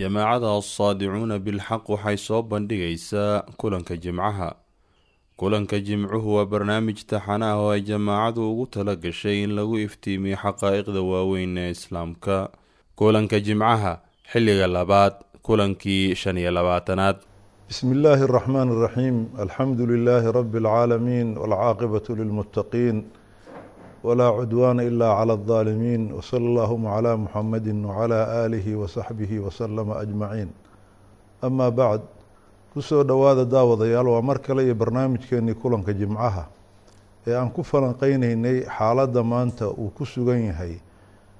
jamaacada assaadicuuna bilxaq waxay soo bandhigaysaa kulanka jimcaha. Kulanka jimcuhu waa barnaamij taxan ah oo ay jamaacadu ugu tala gashay in lagu iftiimiyo xaqaa-iqda waaweyn ee islaamka. Kulanka jimcaha xilliga labaad kulankii shan iyo labaatanaad. Bismi illaahi araxmaan araxiim alxamdu lilaahi rabi alcaalamiin walcaaqibatu lilmuttaqiin walaa cudwaana ilaa cala aldaalimiin wasala allahuma calaa muxamadi wacalaa aalihi wasaxbihi wasalama ajmaciin amaa bacd ku soo dhowaada daawadayaal waa mar kale iyo barnaamijkeenii kulanka jimcaha ee aan ku falanqeyneynay xaaladda maanta uu ku sugan yahay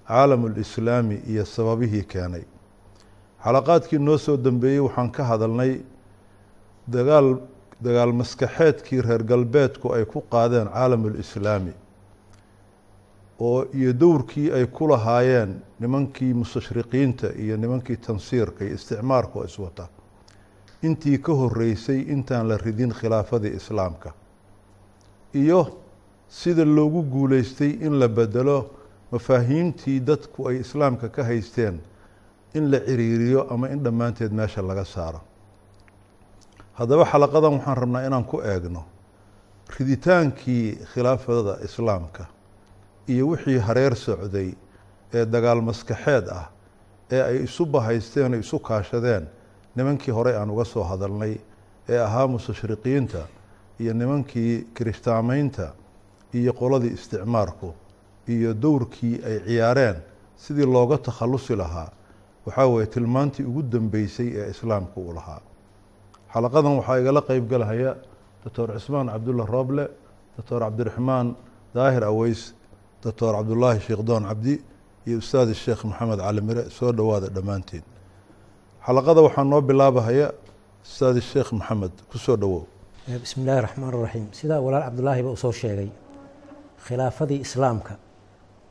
caalamulislaami iyo sababihii keenay xalaqaadkii noo soo dambeeyey waxaan ka hadalnay dagaal dagaal maskaxeedkii reer galbeedku ay ku qaadeen caalamulislaami oo iyo dowrkii ay ku lahaayeen nimankii mustashriqiinta iyo nimankii tansiirka iyo isticmaarka oo iswata. Intii ka horeysay intaan la ridin khilaafadii islaamka. Iyo sida loogu guuleystay in la bedelo mafaahiimtii dadku ay islaamka ka haysteen in la ciriiriyo ama in dhammaanteed meesha laga saaro. Haddaba xalaqadan waxaan rabnaa inaan ku eegno riditaankii khilaafada islaamka iyo wixii hareer socday ee dagaal maskaxeed ah ee ay isu bahaysteen o isu kaashadeen nimankii horey aan uga soo hadalnay ee ahaa mustashriqiinta iyo nimankii kirishtaamaynta iyo qoladii isticmaarku iyo dowrkii ay ciyaareen sidii looga takhallusi lahaa waxaa weeye tilmaantii ugu dambeysay ee islaamka uu lahaa. Xalaqadan waxaa igala qeyb galahaya doctor cismaan cabdulla rooble doctor cabdiraxmaan daahir aweys doctor cabdullaahi sheekh doon cabdi iyo ustaad sheekh maxamed cali mire soo dhowaada dhammaanteen xalaqada waxaa noo bilaabahaya ustaad sheekh maxamed ku soo dhowow. Bismi illaahi raxmaan raxiim sidaa walaal cabdulaahiba uu soo sheegay khilaafadii islaamka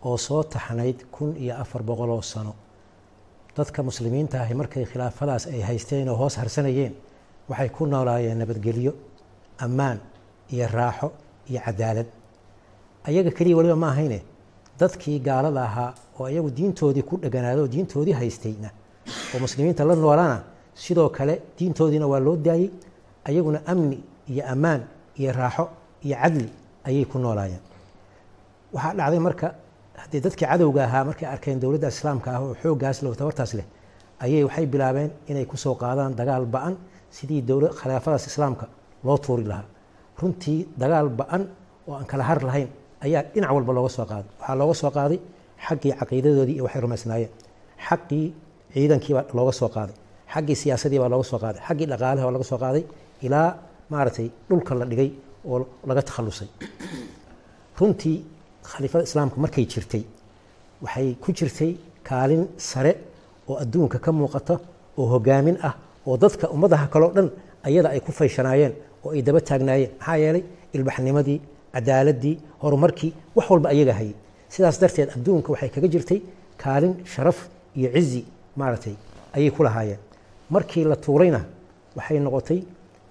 oo soo taxnayd kun iyo afar boqol oo sano. Dadka muslimiinta ahi markay khilaafadaas ay haysteen oo hoos harsanayeen waxay ku noolaayeen nabadgelyo ammaan iyo raaxo iyo cadaalad ayaga keliya waliba ma ahayne dadkii gaalada ahaa oo ayagu diintoodii ku dheganaado oo diintoodii haystayna oo muslimiinta la noolana sidoo kale diintoodiina waa loo daayey ayaguna amni iyo ammaan iyo raaxo iyo cadli ayay ku noolaayeen. Waxaa dhacday marka haddii dadkii cadowga ahaa markay arkeen dowladda islaamka ah oo xooggaas leh oo tabartaas leh ayay waxay bilaabeen inay ku soo qaadaan dagaal ba'an sidii dowla khilaafadaas islaamka loo tuuri lahaa. Runtii dagaal ba'an oo aan kala har lahayn ayaa dhinac walba looga soo qaaday. Waxaa looga soo qaaday xaggii caqiidadoodii iyo waxay rumaysnaayeen. Xaqii ciidankiibaa looga soo qaaday. Xaggii siyaasadii baa looga soo qaaday. Xaggii dhaqaalaha baa laga soo qaaday ilaa maaragtay dhulka la dhigay oo laga takhallusay runtii khaliifada islaamka markay jirtay waxay ku jirtay kaalin sare oo adduunka ka muuqata oo hogaamin ah oo dadka ummadaha kaleo dhan ayada ay ku fayshanaayeen oo ay daba taagnaayeen. Maxaa yeelay ilbaxnimadii cadaaladii horumarkii wax walba ayaga hayay. Sidaas darteed adduunka waxay kaga jirtay kaalin sharaf iyo cizi maaragtay ayay ku lahaayeen. Markii la tuurayna waxay noqotay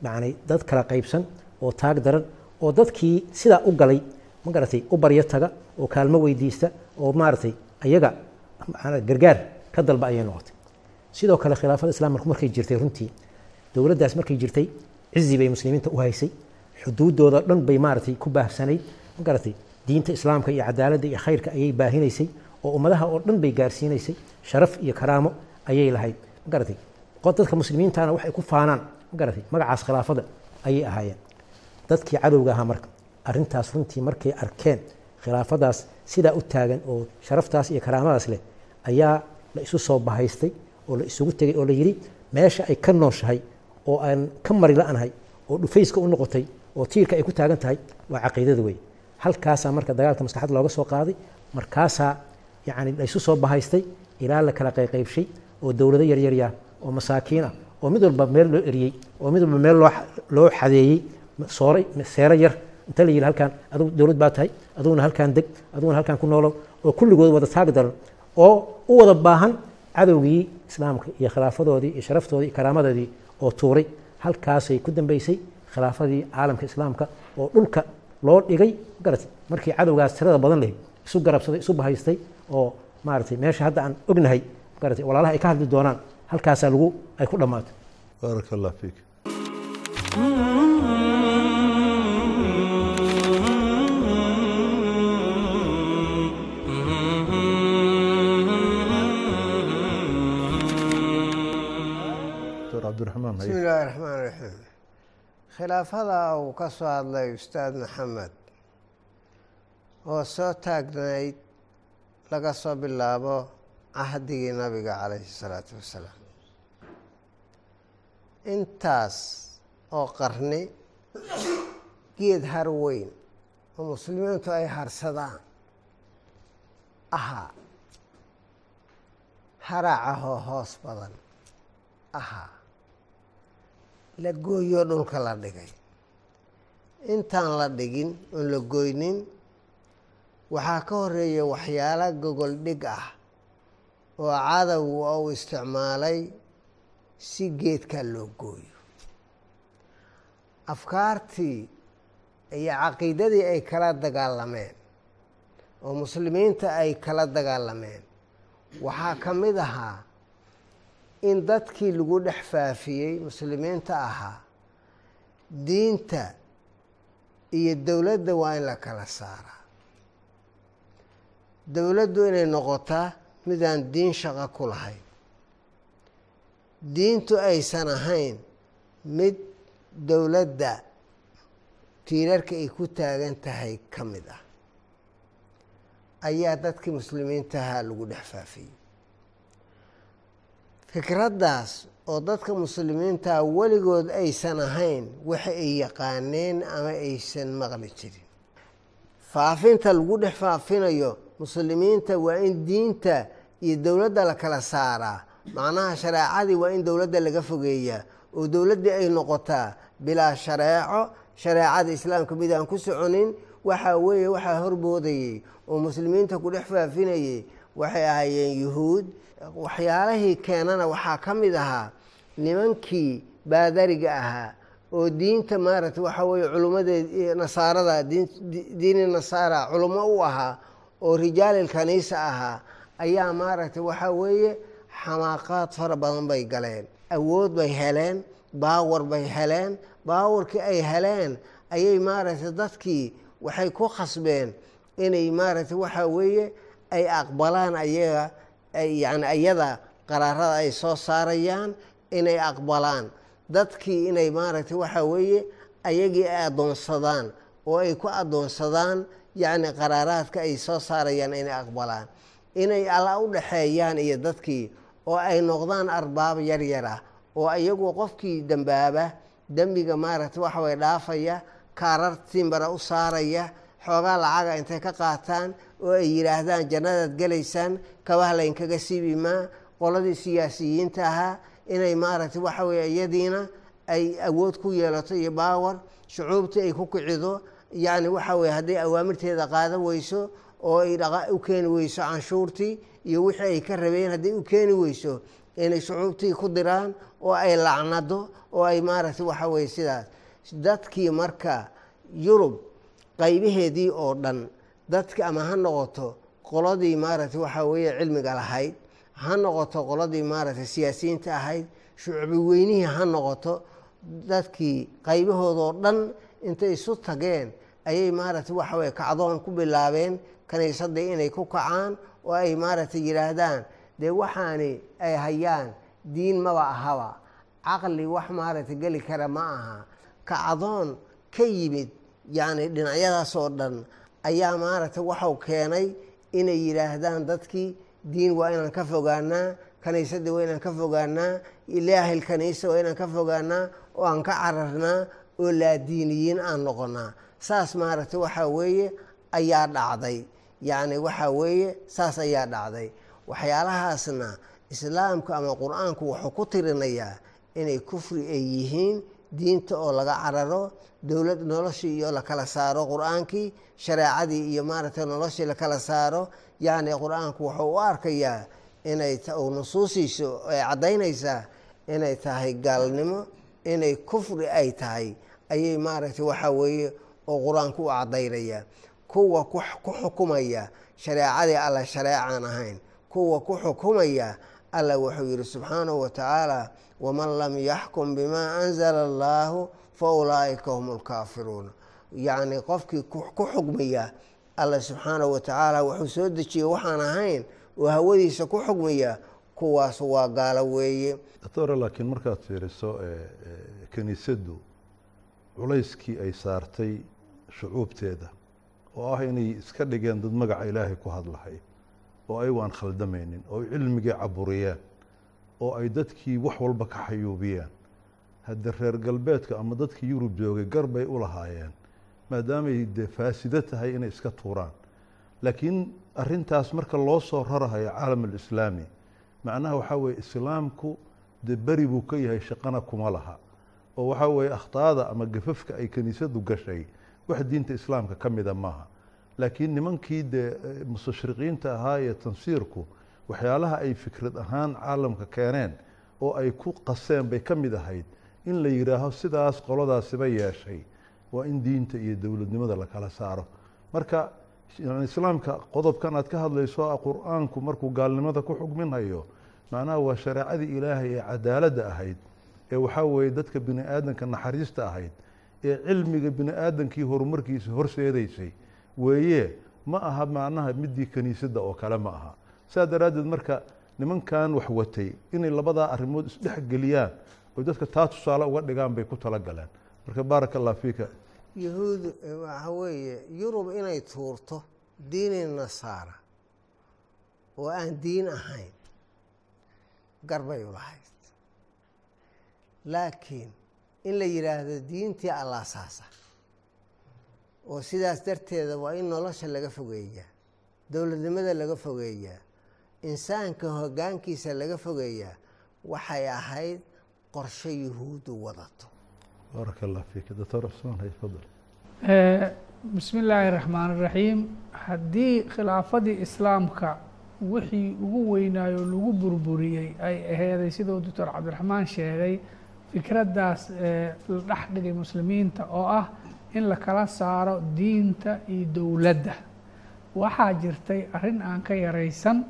yani dad kala qaybsan oo taag daran oo dadkii sidaa u galay ma garatay u baryo taga oo kaalmo weydiista oo maaragtay ayaga gargaar ka dalba ayay noqotay. Sidoo kale khilaafada islaamku markay jirtay runtii dowladdaas markay jirtay cizi bay muslimiinta u haysay xuduuddooda dhan bay maaragtay ku baahsanayd ma garatay diinta islaamka iyo cadaaladda iyo khayrka ayay baahinaysay oo ummadaha oo dhan bay gaarsiinaysay. Sharaf iyo karaamo ayay lahayd. Ma garatay dadka muslimiintana waxay ku faanaan. Ma garatay magacaas khilaafada ayay ahaayeen. Dadkii cadowga ahaa marka arrintaas runtii markay arkeen khilaafadaas sidaa u taagan oo sharaftaas iyo karaamadaas leh ayaa la isu soo bahaystay oo la isugu tegay oo la yidhi meesha ay ka nooshahay oo aan ka mari la-nahay oo dhufayska u noqotay oo tiirka ay ku taagan tahay waa caqiidada wey halkaasaa marka dagaalka maskaxad looga soo qaaday markaasaa yacni la isu soo bahaystay ilaa la kala qayqaybshay oo dowlado yaryarya oo masaakiin ah oo mid walba meel loo eriyey oo mid walba meel loo xadeeyey sooray seero yar. Inta la yidhi halkaan adugu dowlad baa tahay aduguna halkaan deg aduguna halkaan ku noolow oo kulligood wada taag daran oo u wada baahan cadowgii islaamka iyo khilaafadoodii iyo sharaftoodii iyo karaamadoodii oo tuuray. Halkaasay ku dambeysay khilaafadii caalamka islaamka oo dhulka loo dhigay garat markii cadowgaas tirada badan leh isu garabsaday isu bahaystay oo maaragtay meesha hadda aan ognahay garatay walaalaha ay ka hadli doonaan halkaasaa lagu ay ku dhammaatay. Baaraka allah fiik. Bismi illaahi raxmaan raxiim khilaafada uu ka soo hadlay ustaad maxamed oo soo taagnayd laga soo bilaabo cahdigii nabiga calayhi salaatu wassalaam intaas oo qarni geed har weyn oo muslimiintu ay harsadaan ahaa haraacahoo hoos badan ahaa la gooyoo dhulka la dhigay. Intaan la dhigin oon la goynin waxaa ka horreeya waxyaalo gogol dhig ah oo cadowgu ou isticmaalay si geedkaa loo gooyo. Afkaartii iyo caqiidadii ay kala dagaalameen oo muslimiinta ay kala dagaalameen waxaa ka mid ahaa in dadkii lagu dhex faafiyey muslimiinta ahaa diinta iyo dowladda waa in la kala saaraa dowladdu inay noqotaa midaan diin shaqo ku lahayn. Diintu aysan ahayn mid dowladda tiirarka ay ku taagan tahay ka mid ah. Ayaa dadkii muslimiintahaa lagu dhex faafiyey fikraddaas oo dadka muslimiintaa weligood aysan ahayn waxa ay yaqaaneen ama aysan maqli jirin. Faafinta lagu dhex faafinayo muslimiinta waa in diinta iyo dowladda la kala saaraa. Macnaha shareecadii waa in dowladda laga fogeeyaa oo dowladdii ay noqotaa bilaa shareeco shareecada islaamka mid aan ku soconin waxaa weeye waxaa horboodayey oo muslimiinta ku dhex faafinayey waxay ahaayeen yuhuud waxyaalahii keenana waxaa ka mid ahaa nimankii baadariga ahaa oo diinta maaragtay waxaa weeye culummadeed nasaarada diini nasaara culummo u ahaa oo kaniisa ahaa ayaa maaragtay waxaa weeye xamaaqaad fara badan bay galeen awood bay heleen baawar bay heleen baawarkii ay heleen ayay maaragtay dadkii waxay ku khasbeen inay maaragtay waxaa weeye ay aqbalaan ayaga yani ayada qaraarada ay soo saarayaan inay aqbalaan. Dadkii inay maaragtay waxaa weeye ayagii ay addoonsadaan oo ay ku addoonsadaan yacni qaraaraadka ay soo saarayaan inay aqbalaan. Inay alla u dhexeeyaan iyo dadkii oo ay noqdaan arbaab yar yar ah oo iyagu qofkii dembaaba dembiga maaragtay waxa way dhaafaya kaarar timbara u saaraya xoogaa lacaga intay ka qaataan oo ay yidhaahdaan jannadaad gelaysaan kabaha laynkaga siibi maa qoladii siyaasiyiinta ahaa inay maaragtay waxa weye iyadiina ay awood ku yeelato iyo baawar shucuubtii ay ku kicido yacni waxa weye hadday awaamirteeda qaadan weyso oo ay u keeni weyso canshuurtii iyo wixii ay ka rabeen hadday u keeni weyso inay shucuubtii ku diraan oo ay lacnado oo ay maaragtay waxa weye sidaas. Dadkii marka yurub qaybaheedii oo dhan dadki ama ha noqoto qoladii maaragtay waxaa weeye cilmiga lahayd ha noqoto qoladii maaragtay siyaasiyiinta ahayd shucbi weynihii ha noqoto dadkii qaybahoodoo dhan intay isu tageen ayay maaragtay waxa weye kacdoon ku bilaabeen kaniisadii inay ku kacaan oo ay maaragtay yidhaahdaan dee waxaani ay hayaan diin maba ahaba caqli wax maaragtay geli kara ma aha kacdoon ka yimid yacni dhinacyadaas oo dhan ayaa maaragtay waxau keenay inay yidhaahdaan dadkii diin waa inaan ka fogaanaa kaniisadii waa inaan ka fogaanaa ilaahil kaniisa waa inaan ka fogaanaa oo aan ka cararnaa oo laadiiniyiin aan noqonaa saas maaragtay waxaa weeye ayaa dhacday. Yacni waxaa weeye saas ayaa dhacday. Waxyaalahaasna islaamka ama qur'aanku wuxuu ku tirinayaa inay kufri ay yihiin diinta oo laga cararo dowlad noloshii iyo lakala saaro qur'aankii shareecadii iyo maaragtay noloshii lakala saaro. Yacni qur'aanku wuxuu u arkayaa inay uu nusuusiisu ay caddaynaysaa inay tahay gaalnimo inay kufri ay tahay. Ayay maaragtay waxaa weeye oo qur'aanku u caddaynaya. Kuwa ku xukumaya shareecadii alla shareecaan ahayn. Kuwa ku xukumaya allah wuxuu yihi subxaanahu wa tacaala waman lam yaxkum bimaa anzala allaahu fa ulaa'ika hum lkaafiruuna yacni qofkii ku xugmiya allah subxaanahu wa tacaala wuxuu soo dejiyey waxaan ahayn oo hawadiisa ku xugmiya kuwaas waa gaalo weeye doctora laakiin markaad fiiriso kiniisaddu culayskii ay saartay shucuubteeda oo ah inay iska dhigeen dad magaca ilaahay ku hadlahay oo ayagu aan khaldamaynin oo ay cilmigii caburiyeen oo ay dadkii wax walba ka xayuubiyeen. Hadde reer galbeedka ama dadkii yurub joogay gar bay u lahaayeen maadaamay dee faasido tahay inay iska tuuraan. Laakiin arintaas marka loo soo rarahayo caalam alislaami macnaha waxaa weeye islaamku dee beri buu ka yahay shaqana kuma laha. Oo waxaa weeye akhtaada ama gafafka ay kiniisadu gashay wax diinta islaamka ka mida maaha. Laakiin nimankii dee mustashriqiinta ahaa ee tansiirku waxyaalaha ay fikrad ahaan caalamka keeneen oo ay ku qaseen bay ka mid ahayd in la yidhaaho sidaas qoladaasiba yeeshay waa in diinta iyo dowladnimada lakala saaro. Marka islaamka qodobkan aad ka hadlayso qur'aanku markuu gaalnimada ku xugminhayo macnaha waa shareecadii ilaahay ee cadaaladda ahayd ee waxaa weeye dadka bini aadanka naxariista ahayd ee cilmiga bini aadankii horumarkiisa horseedaysay. Weeye ma aha macnaha midii kiniisadda oo kale ma aha saa daraaddeed marka nimankan wax watay inay labadaa arrimood isdhex geliyaan oy dadka taa tusaale uga dhigaan bay ku tala galeen marka baaraka allah fiika yahuud waxa weeye yurub inay tuurto diini nasaara oo aan diin ahayn garbay u lahayd. Laakiin in la yidhaahdo diintii allaasaasa oo sidaas darteeda waa in nolosha laga fogeeyaa dowladnimada laga fogeeyaa insaanka hoggaankiisa laga fogeeyaa waxay ahayd qorshe yuhuuddu wadato. Baaraka allah fiika doctor cusmaan hay fadal bismi illaahi raxmaan iraxiim haddii khilaafadii islaamka wixii ugu weynaayo lagu burburiyey ay aheeday siduu doctor cabdiraxmaan sheegay fikraddaas la dhex dhigay muslimiinta oo ah in la kala saaro diinta iyo dowladda. Waxaa jirtay arrin aan ka yaraysan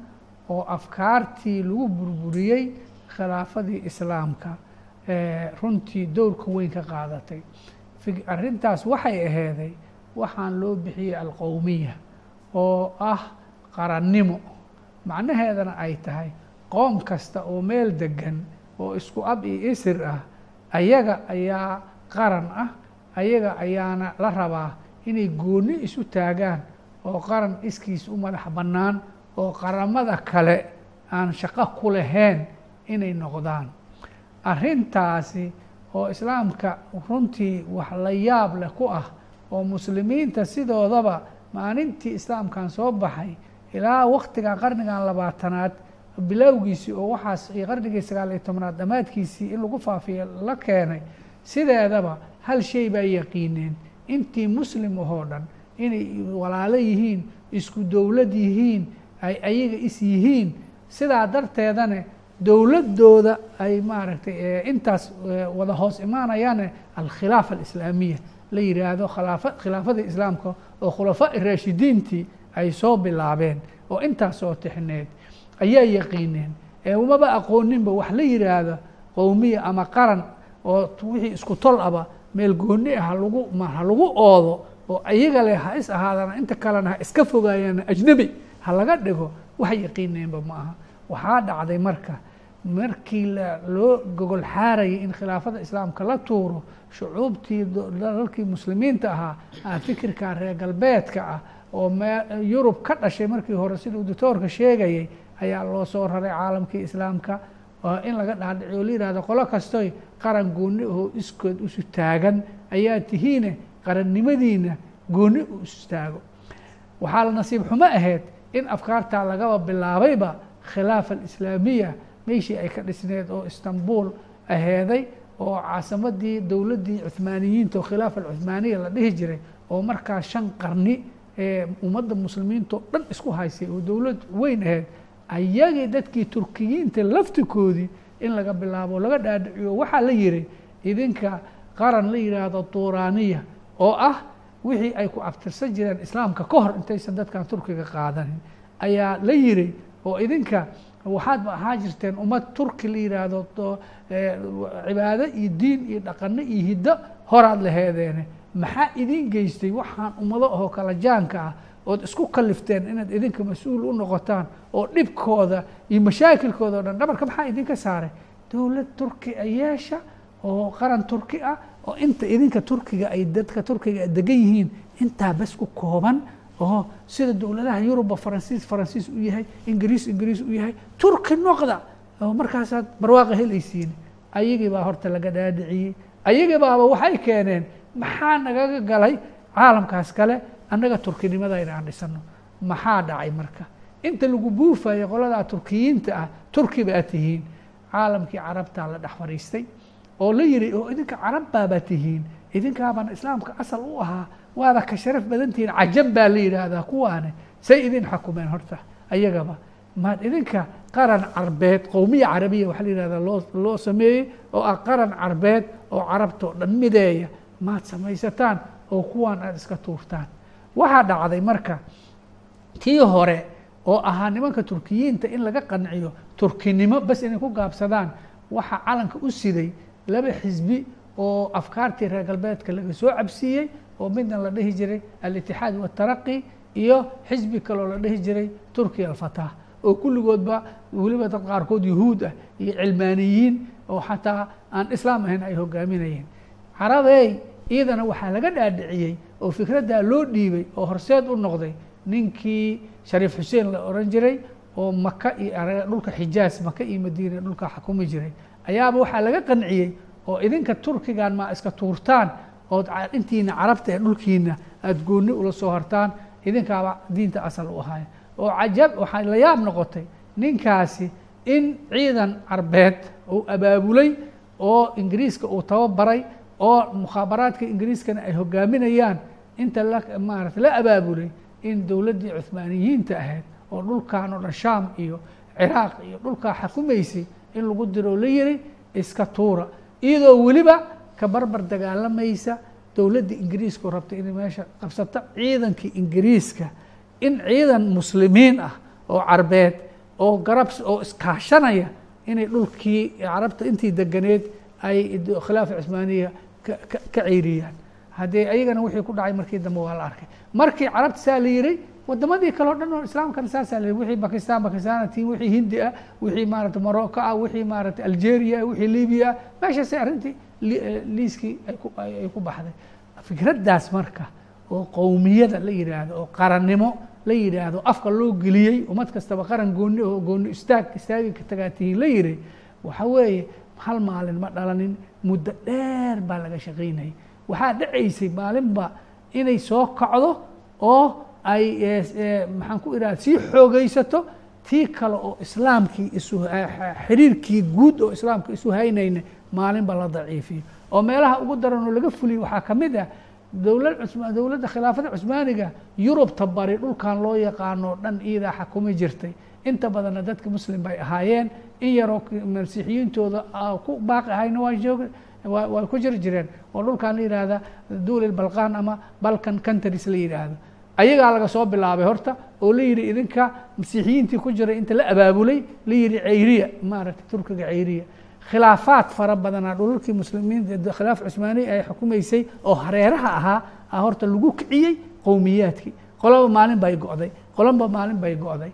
oo afkaartii lagu burburiyey khilaafadii islaamka runtii dowrka weyn ka qaadatay. Arrintaas waxay aheeday waxaan loo bixiyey alqowmiya oo ah qarannimo. Macnaheedana ay tahay qoom kasta oo meel degan oo isku ab iyo isir ah ayaga ayaa qaran ah ayaga ayaana la rabaa inay gooni isu taagaan oo qaran iskiis u madax bannaan oo qaramada kale aan shaqo ku lahayn inay noqdaan. Arrintaasi oo islaamka runtii wax la yaab leh ku ah oo muslimiinta sidoodaba maalintii islaamkan soo baxay ilaa waktiga qarnigan labaatanaad bilowgiisii oo waxaas iyo qarnigii sagaal iyo tobnaad dhammaadkiisii in lagu faafiya la keenay sideedaba hal shay baa yaqiineen. Intii muslim ahoo dhan inay walaalo yihiin isku dowlad yihiin ay ayaga is yihiin sidaa darteedane dowladooda ay maaragtay intaas wada hoos imaanayaane alkhilaafa alislaamiya. La yidhaahdo khilaafa khilaafada islaamka oo khulafaa raashidiintii ay soo bilaabeen oo intaas oo tixneed ayaa yaqiineen. Ee umaba aqooninba wax la yidhaahdo qowmiya ama qaran oo wixii isku tol aba meel gooni ah halagu ha lagu oodo oo ayaga leh ha is ahaadana inta kalena ha iska fogaayaan ajnebi ha laga dhigo wax yaqiineenba ma aha. Waxaa dhacday marka markii loo gogol xaarayay in khilaafada islaamka la tuuro shucuubtii dalalkii muslimiinta ahaa aa fikirka reer galbeedka ah oo yurub ka dhashay markii hore siduu doctoorka sheegayay ayaa loo soo raray caalamkii islaamka in laga dhaadhiciyo la yihahdo qolo kastoy qaran gooni oo iskood isu taagan ayaa tihiine qarannimadiina gooni u istaago waxaa la nasiib xumo ahayd in afkaartaa lagaba bilaabayba khilaafa alislaamiya meeshii ay ka dhisneed oo istanbul aheeday oo caasimadii dowladdii cuhmaaniyiinta oo khilaafa alcuhmaaniya la dhihi jiray oo markaa shan qarni ee ummadda muslimiintao dhan isku haysay oo dowlad weyn aheyd ayagii dadkii turkiyiinta laftikoodii in laga bilaabo laga dhaadhiciyo waxaa la yihi idinka qaran la yidhaahdo tuuraaniya oo ah wixii ay ku abtirsan jireen islaamka ka hor intaysan dadkan turkiga qaadanin ayaa la yihi oo idinka waxaad ba ahaa jirteen ummad turki la yidhaahdo cibaado iyo diin iyo dhaqano iyo hiddo horaad laheedeene maxaa idin geystay waxaan ummado ahoo kala jaanka ah ood isku kalifteen inaad idinka mas'uul u noqotaan oo dhibkooda iyo mashaakilkooda o dhan dhabarka maxaa idinka saaray? Dowlad turki a yeesha oo qaran turki ah oo inta idinka turkiga ay dadka turkiga degan yihiin intaa bas ku kooban oo sida dowladaha yuruba faransiis faransiis u yahay ingiriis ingiriis u yahay turki noqda oo markaasaad barwaaqa helaysiin ayagii baa horta laga dhaadhiciyey. Ayagii baaba waxay keeneen maxaa nagaga galay caalamkaas kale annaga turkinimada in aan dhisano maxaa dhacay marka? Inta lagu buufayo qoladaa turkiyiinta ah turki baa tihiin. Caalamkii carabtaa la dhex fadhiistay oo la yihi oo idinka carab baabaa tihiin idinkaabana islaamka asal u ahaa waada ka sharaf badan tihiin cajab baa la yidhaahdaa kuwaane say idin xakumeen horta ayagaba. Maad idinka qaran carbeed qowmiya carabiya waxaa la yihahdaa loo loo sameeyey oo ah qaran carbeed oo carabtao dhan mideeya maad samaysataan oo kuwaan aada iska tuurtaan. Waxaa dhacday marka tii hore oo ahaa nimanka turkiyiinta in laga qanciyo turkinimo bas inay ku gaabsadaan waxaa calanka u siday laba xisbi oo afkaartii reer galbeedka laga soo cabsiiyey oo midna la dhihi jiray alitixaad wataraqi iyo xisbi kaloo la dhihi jiray turkiya alfatah oo kulligoodba weliba dad qaarkood yuhuud ah iyo cilmaaniyiin oo xataa aan islaam ahayn ay hogaaminayeen carabey iyadana waxaa laga dhaadhiciyey oo fikraddaa loo dhiibay oo horseed u noqday ninkii shariif xuseen la oran jiray oo maka iyo dhulka xijaaz maka iyo madiina dhulka xukumi jiray ayaaba waxaa laga qanciyey oo idinka turkigan maa iska tuurtaan ood intiina carabta ee dhulkiina aada gooni ula soo hartaan idinkaaba diinta asal u ahaaya oo cajab waxaa la yaab noqotay ninkaasi in ciidan carbeed uu abaabulay oo ingiriiska uu tababaray oo mukhaabaraadka ingiriiskana ay hogaaminayaan inta la maarata la abaabulay in dowladdii cuhmaaniyiinta ahayd oo dhulkan oo dhan shaam iyo ciraaq iyo dhulkaa xakumaysay in lagu diro la yiri iska tuura. Iyadoo weliba ka barbar dagaalamaysa dowladda ingiriiska rabta inay meesha qabsato ciidankii ingiriiska. In ciidan muslimiin ah oo carbeed oo garab oo iskaashanaya inay dhulkii carabta intii deganeed ay khilaafa cusmaaniya ka ceyriyaan haddee ayagana wixii ku dhacay markii dambe waa la arkay. Markii carabta saa la yihi wadamadii kale o dhan oo islaamkana saasaa la wixii bakistan bakistan tiin wixii hindi ah wixii maarata morocco ah wixii maarata algeria ah wixii libya ah meeshaasay arrintii liiskii ay ku baxday. Fikraddaas marka oo qowmiyada la yidhaahdo oo qarannimo la yidhaahdo afka loo geliyey ummad kastaba qaran gooni oo gooni istaag istaagi ka la yihi waxa weeye hal maalin ma dhalanin muddo dheer baa laga shaqaynayay. Waxaa dhacaysay maalinba inay soo kacdo oo ay maxaan ku idhaha sii xoogaysato tii kale oo islaamkii isu xiriirkii guud oo islaamka isu haynayna maalinba la daciifiyo oo meelaha ugu daran oo laga fuliyo waxaa ka mid ah dowlad cusma dowladda khilaafada cusmaaniga yurubta bari dhulkan loo yaqaano dhan iyadaa xakumi jirtay. Inta badanna dadka muslim bay ahaayeen in yaroo masiixiyiintooda ku baaqi ahayna waa joog way ku jiri jireen. Oo dhulkan la yidhaahda duulil balqan ama balkan countries la yidhaahdo ayagaa laga soo bilaabay horta oo la yidhi idinka masiixiyiintii ku jiray inta la abaabulay la yidhi ceyriya maaragtay turkiga ceyriya khilaafaad fara badanaa dhulalkii muslimiinta khilaaf cusmaaniya ay xukumaysay oo hareeraha ahaa a horta lagu kiciyey qowmiyaadkii. Qolaba maalin bay go'day qolanba maalin bay go'day.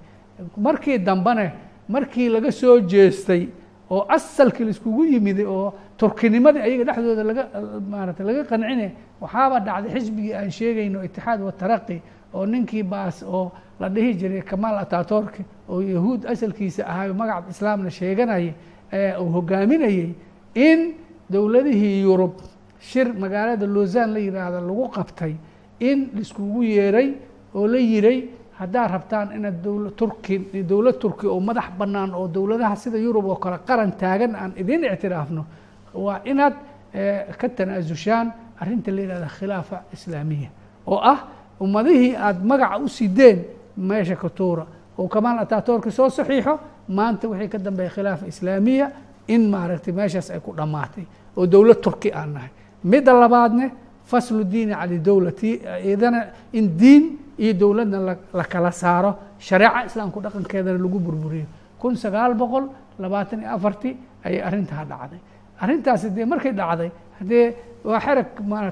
Markii dambene markii laga soo jeestay oo asalkii laiskugu yimiday oo turkinimadii ayaga dhexdooda laga maarata laga qancine waxaaba dhacday xisbigii aan sheegayno itixaad wataraqi oo ninkii baas oo la dhihi jiray kamaal atatorki oo yahuud asalkiisa ahaayo magaca islaamna sheeganaya uu hogaaminayey in dowladihii yurub shir magaalada lausan la yidhaahdo lagu qabtay in laiskugu yeeray oo la yiray haddaad rabtaan inaad dowla turki dowlad turki oo madax bannaan oo dowladaha sida yurub oo kale qaran taagan aan idin ictiraafno waa inaad ka tanaasushaan arrinta la yihahda khilaafa islaamiya. Oo ah ummadihii aada magaca u sideen meesha ka tuura oo kamaal atatorki soo saxiixo maanta wixii ka dambeeya khilaafa islaamiya in maaragtay meeshaas ay ku dhammaatay oo dowlad turki aan nahay. Midda labaadne faslu diini cali dowlati idana in diin iyo dowladna la kala saaro. Shareeca islaamku dhaqankeedana lagu burburiyo. Kun sagaal boqol labaatan iyo afartii ayay arrintaa dhacday. Arrintaasi dee markay dhacday haddee waa xerag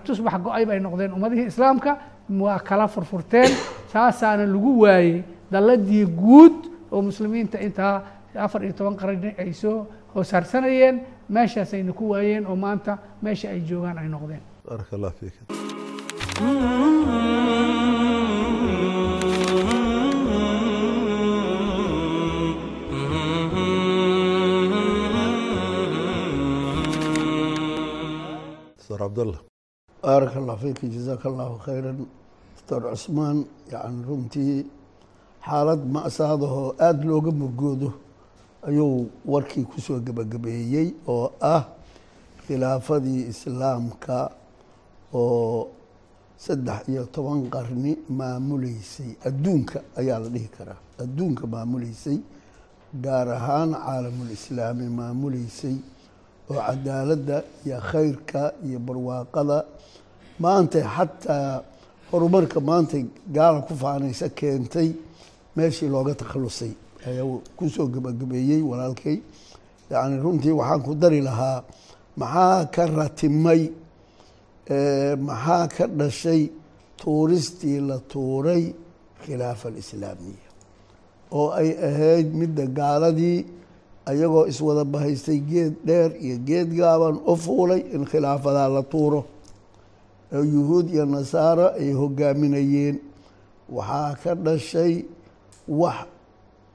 tusbax go'ay bay noqdeen ummadihii islaamka waa kala furfurteen saasaana lagu waayey dalladii guud oo muslimiinta intaa afar iyo toban qarni ay soo hoosharsanayeen meeshaasayna ku waayeen oo maanta meesha ay joogaan ay noqdeen baaraka allah fiika jazaaka allahu khayran. Doctor cusmaan yani runtii xaalad ma'saadahoo aada looga murgoodo ayuu warkii ku soo gebagabeeyey oo ah khilaafadii islaamka oo saddex iyo toban qarni maamuleysay. Adduunka ayaa la dhihi karaa. Adduunka maamuleysay gaar ahaan caalamulislaami maamuleysay oo cadaaladda iyo khayrka iyo barwaaqada maanta xataa horumarka maanta gaala ku faanaysa keentay meeshii looga takhalusay ayaa ku soo gebagabeeyey walaalkay. Yacni runtii waxaan ku dari lahaa maxaa ka ratimay maxaa ka dhashay tuuristii la tuuray khilaafa alislaamiya oo ay ahayd midda gaaladii ayagoo iswada bahaystay geed dheer iyo geed gaaban u fuulay in khilaafadaa la tuuro. Oo yuhuud iyo nasaaro ay hogaaminayeen waxaa ka dhashay wax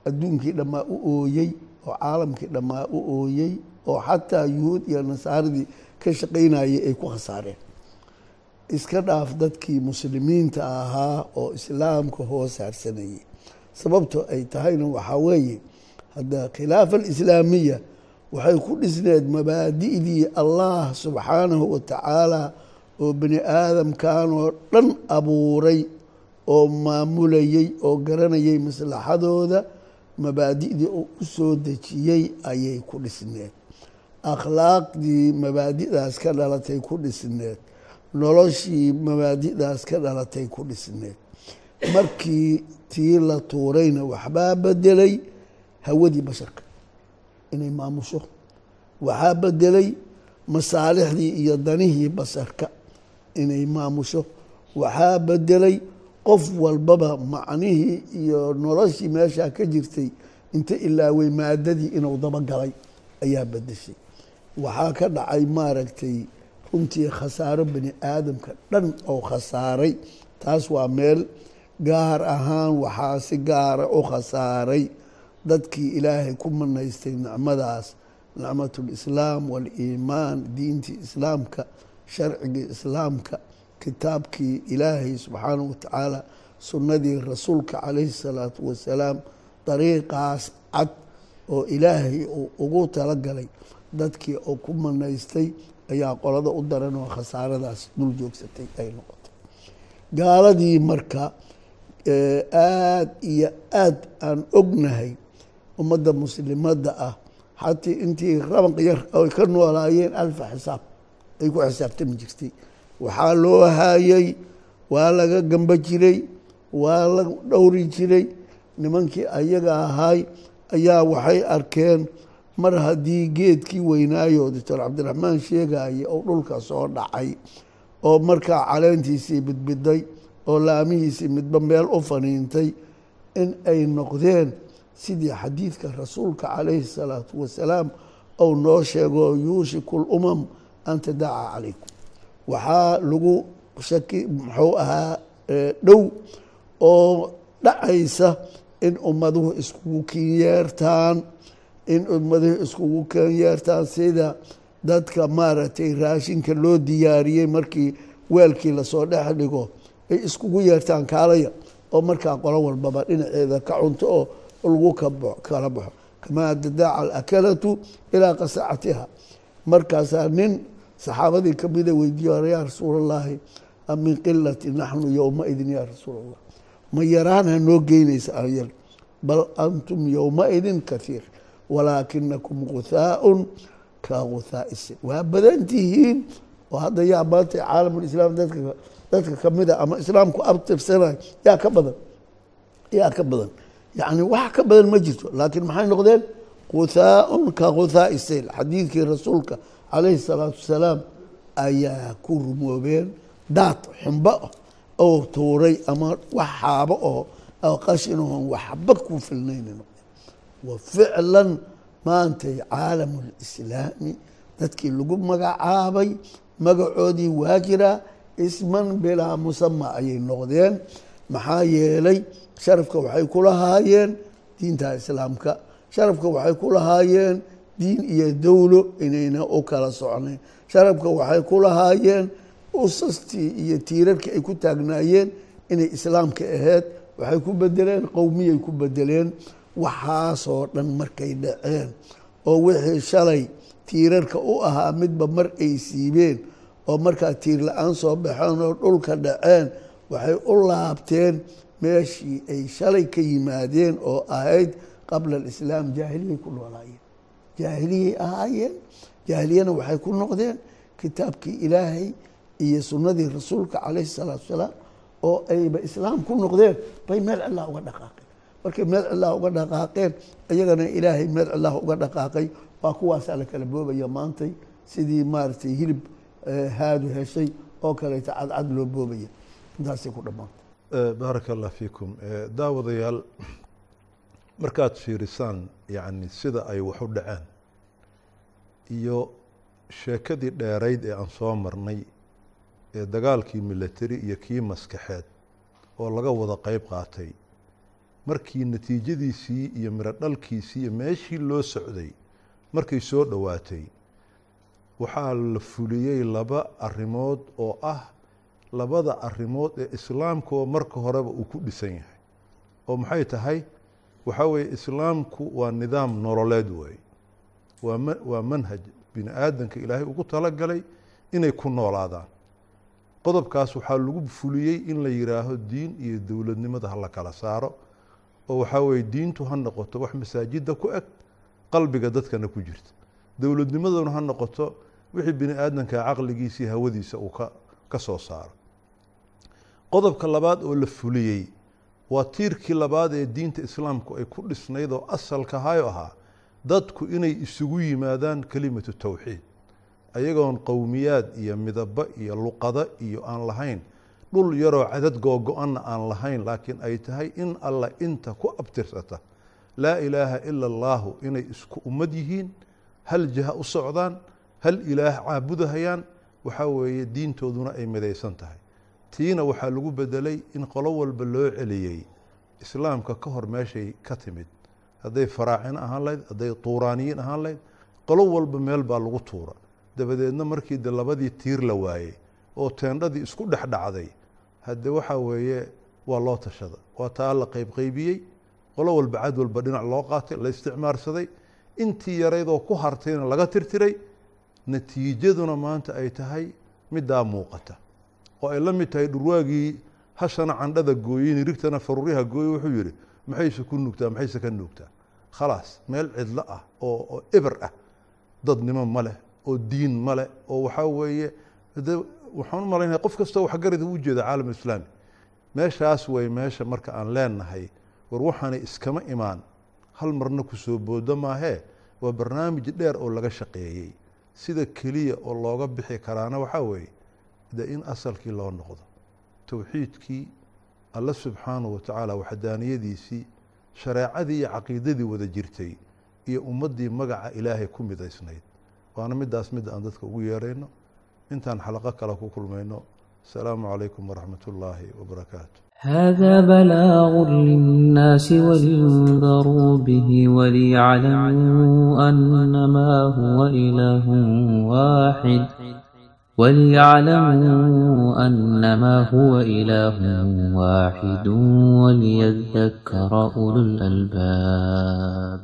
adduunkii dhammaa u ooyey oo caalamkii dhammaa u ooyey oo xataa yuhuud iyo nasaaradii ka shaqaynayay ay ku khasaareen. Iska dhaaf dadkii muslimiinta ahaa oo islaamka hoos haarsanayay sababto ay tahayna waxaa weeye hadda khilaafa alislaamiya waxay ku dhisneed mabaadi'dii allah subxaanahu wa tacaala oo bani aadamkan oo dhan abuuray oo maamulayey oo garanayay maslaxadooda mabaadi'dii oo u soo dejiyey ayay ku dhisneed. Akhlaaqdii mabaadi'daas ka dhalatay ku dhisneed. Noloshii mabaadi'daas ka dhalatay ku dhisneed. Markii tii la tuurayna waxbaa bedelay hawadii basharka inay maamusho. Waxaa bedelay masaalixdii iyo danihii basarka inay maamusho. Waxaa bedelay qof walbaba macnihii iyo noloshii meeshaa ka jirtay inta ilaaway maadadii inuu dabagalay ayaa bedeshay waxaa ka dhacay maaragtay runtii khasaaro bani aadamka dhan oo khasaaray. Taas waa meel gaar ahaan waxaa si gaara u khasaaray dadkii ilaahay ku manaystay nicmadaas nicmatulislaam waaliimaan diintii islaamka sharcigii islaamka kitaabkii ilaahay subxaanahu watacaala sunnadii rasuulka calayhi salaatu wasalaam dariiqaas cad oo ilaahay uu ugu talagalay dadkii oo ku manaystay ayaa qolada u daran oo khasaaradaas dul joogsatay ay noqotay. Gaaladii marka aada iyo aad aan ognahay ummadda muslimadda ah. Xatii intii rabanq yar ay ka noolaayeen alfa xisaab ay ku xisaabtami jirtay. Waxaa loo haayay waa laga gamba jiray waa la dhowri jiray. Nimankii ayaga ahay ayaa waxay arkeen mar haddii geedkii weynaayo doctor cabdiraxmaan sheegaye oo dhulka soo dhacay oo markaa caleentiisii bidbiday oo laamihiisii midba meel u faniintay in ay noqdeen sidii xadiidka rasuulka calayhi salaatu wasalaam ou noo sheego yuushiku lumam an tadaca calaykum. Waxaa lagu shaki muxuu ahaa dhow oo dhacaysa in ummaduhu iskugu kinyeertaan in ummaduhu iskugu kinyeertaan sida dadka maaragtay raashinka loo diyaariyey markii weelkii la soo dhex dhigo ay iskugu yeertaan kaalaya oo markaa qolo walbaba dhinaceeda ka cunto oo lagu kala baxo kamaa tadaaca alakalatu ilaa qasacatiha markaasaa nin saxaabadii kamida weydiiye hore yaa rasuul am min qilati naxnu yowmaidin yaa rasuul ma yaraanha noo geynaysa aan yar. Bal antum yowmaidin kathiir. Walaakinakum guthaaun ka guthaai sin. Waa badan tihiin. Oo hadda yaa maanta caalamulislaam dadka kamida ama islaamku abtirsanayo yaa ka badan. Yaa ka badan yacni wax ka badan ma jirto laakiin maxay noqdeen? Guthaaun ka guthaai sayl. Xadiidkii rasuulka calayhi salaatu wasalaam ayaa ku rumoobeen daad xumbo ah oo tuuray ama wax xaabo oo oo qashinahoon waxba ku filnayna. Noqdeen wa ficlan maantay caalamulislaami dadkii lagu magacaabay magacoodii waa jiraa isman bilaa musama ayay noqdeen maxaa yeelay sharafka waxay ku lahaayeen diinta islaamka. Sharafka waxay ku lahaayeen diin iyo dowlo inayna u kala socnayn sharafka waxay ku lahaayeen usastii iyo tiirarkii ay ku taagnaayeen inay islaamka ahayd. Waxay ku bedeleen qowmiyay ku bedeleen waxaasoo dhan markay dhaceen oo wixii shalay tiirarka u ahaa midba mar ay siibeen oo markaa tiir la'aan soo baxeen oo dhulka dhaceen waxay u laabteen meeshii ay shalay ka yimaadeen oo ahayd qabla alislaam jaahiliyay ku noolaayeen. Jaahiliyay ahaayeen jaahiliyana waxay ku noqdeen kitaabkii ilaahay iyo sunnadii rasuulka calayhi salaatu wasalaam oo ayba islaam ku noqdeen bay meel cilah uga dhaqaaqeen. Markay meel cilah uga dhaqaaqeen iyagana ilaahay meel cilah uga dhaqaaqay waa kuwaasaa la kala boobaya maantay sidii maaragtay hilib haadu heshay oo kaleeto cadcad loo boobaya intaasay ku dhammaantay baaraka allah fiikum. Daawadayaal markaad fiirisaan yacni sida ay wax u dhaceen iyo sheekadii dheerayd ee aan soo marnay ee dagaalkii milatari iyo kii maskaxeed oo laga wada qeyb qaatay markii natiijadiisii iyo miro dhalkiisii iyo meeshii loo socday markay soo dhowaatay waxaa la fuliyey laba arrimood oo ah labada arrimood ee islaamka oo marka horeba uu ku dhisan yahay. oo maxay tahay? waxaa weeye islaamku waa nidaam nololeed weeye. waa waa manhaj bini aadanka ilaahay ugu talagalay inay ku noolaadaan. qodobkaas waxaa lagu fuliyey in la yidhaaho diin iyo dowladnimada hala kala saaro. oo waxaa weeye diintu ha noqoto wax masaajidda ku eg qalbiga dadkana ku jirta. dowladnimaduna ha noqoto wixii bini aadanka caqligiisa iyo hawadiisa uu ka ka soo saaro. Qodobka labaad oo la fuliyey waa tiirkii labaad ee diinta islaamku ay ku dhisnayd oo asalka hayo ahaa dadku inay isugu yimaadaan kelimatu tawxiid ayagoon qowmiyaad iyo midabo iyo luqado iyo aan lahayn dhul yaroo cadad googo-anna aan lahayn laakiin ay tahay in alla inta ku abtirsata laa ilaaha ila allaahu inay isku ummad yihiin hal jiha u socdaan hal ilaah caabudahayaan waxaa weeye diintooduna ay midaysan tahay. Tiina waxaa lagu bedelay in qolo walba loo celiyey. Islaamka ka hor meeshay ka timid. Hadday faraacin ahaan lahayd hadday tuuraaniyiin ahaan lahayd qolo walba meel baa lagu tuura. Dabadeedna markii de labadii tiir la waayey oo teendhadii isku dhex dhacday hadde waxaa weeye waa loo tashada. Waa taa la qeybqeybiyey qolo walba cad walba dhinac loo qaatay la isticmaarsaday. Intii yaraydoo ku hartayna laga tirtiray natiijaduna maanta ay tahay middaa muuqata. Oo ay la mid tahay dhurwaagii hashana candhada gooyey nirigtana faruuryaha gooye wuxuu yihi maxayse ku nuugtaa maxayse ka nuugtaa? Khalaas meel cidlo ah oo eber ah. Dadnimo ma leh oo diin ma leh oo waxaa weeye waxaan u malaynaya qof kastoo waxgarida u jeeda caalam islaami. Meeshaas way meesha marka aan leenahay war waxaanay iskama imaan. Hal marna ku soo boodo maahee waa barnaamij dheer oo laga shaqeeyey sida keliya oo looga bixi karaana waxaa weeye de in asalkii loo noqdo towxiidkii alle subxaanahu watacaala waxdaaniyadiisii shareecadii iyo caqiidadii wada jirtay iyo ummaddii magaca ilaahay ku midaysnayd. Waana midaas midda aan dadka ugu yeerayno. Intaan xalaqo kale ku kulmayno. Asalaamu calaykum waraxmat ullaahi wabarakaatu هذا بلاغ للناس ولينذروا به وليعلموا أنما هو إله واحد وليعلموا أنما هو إله واحد وليذكر أولو الألباب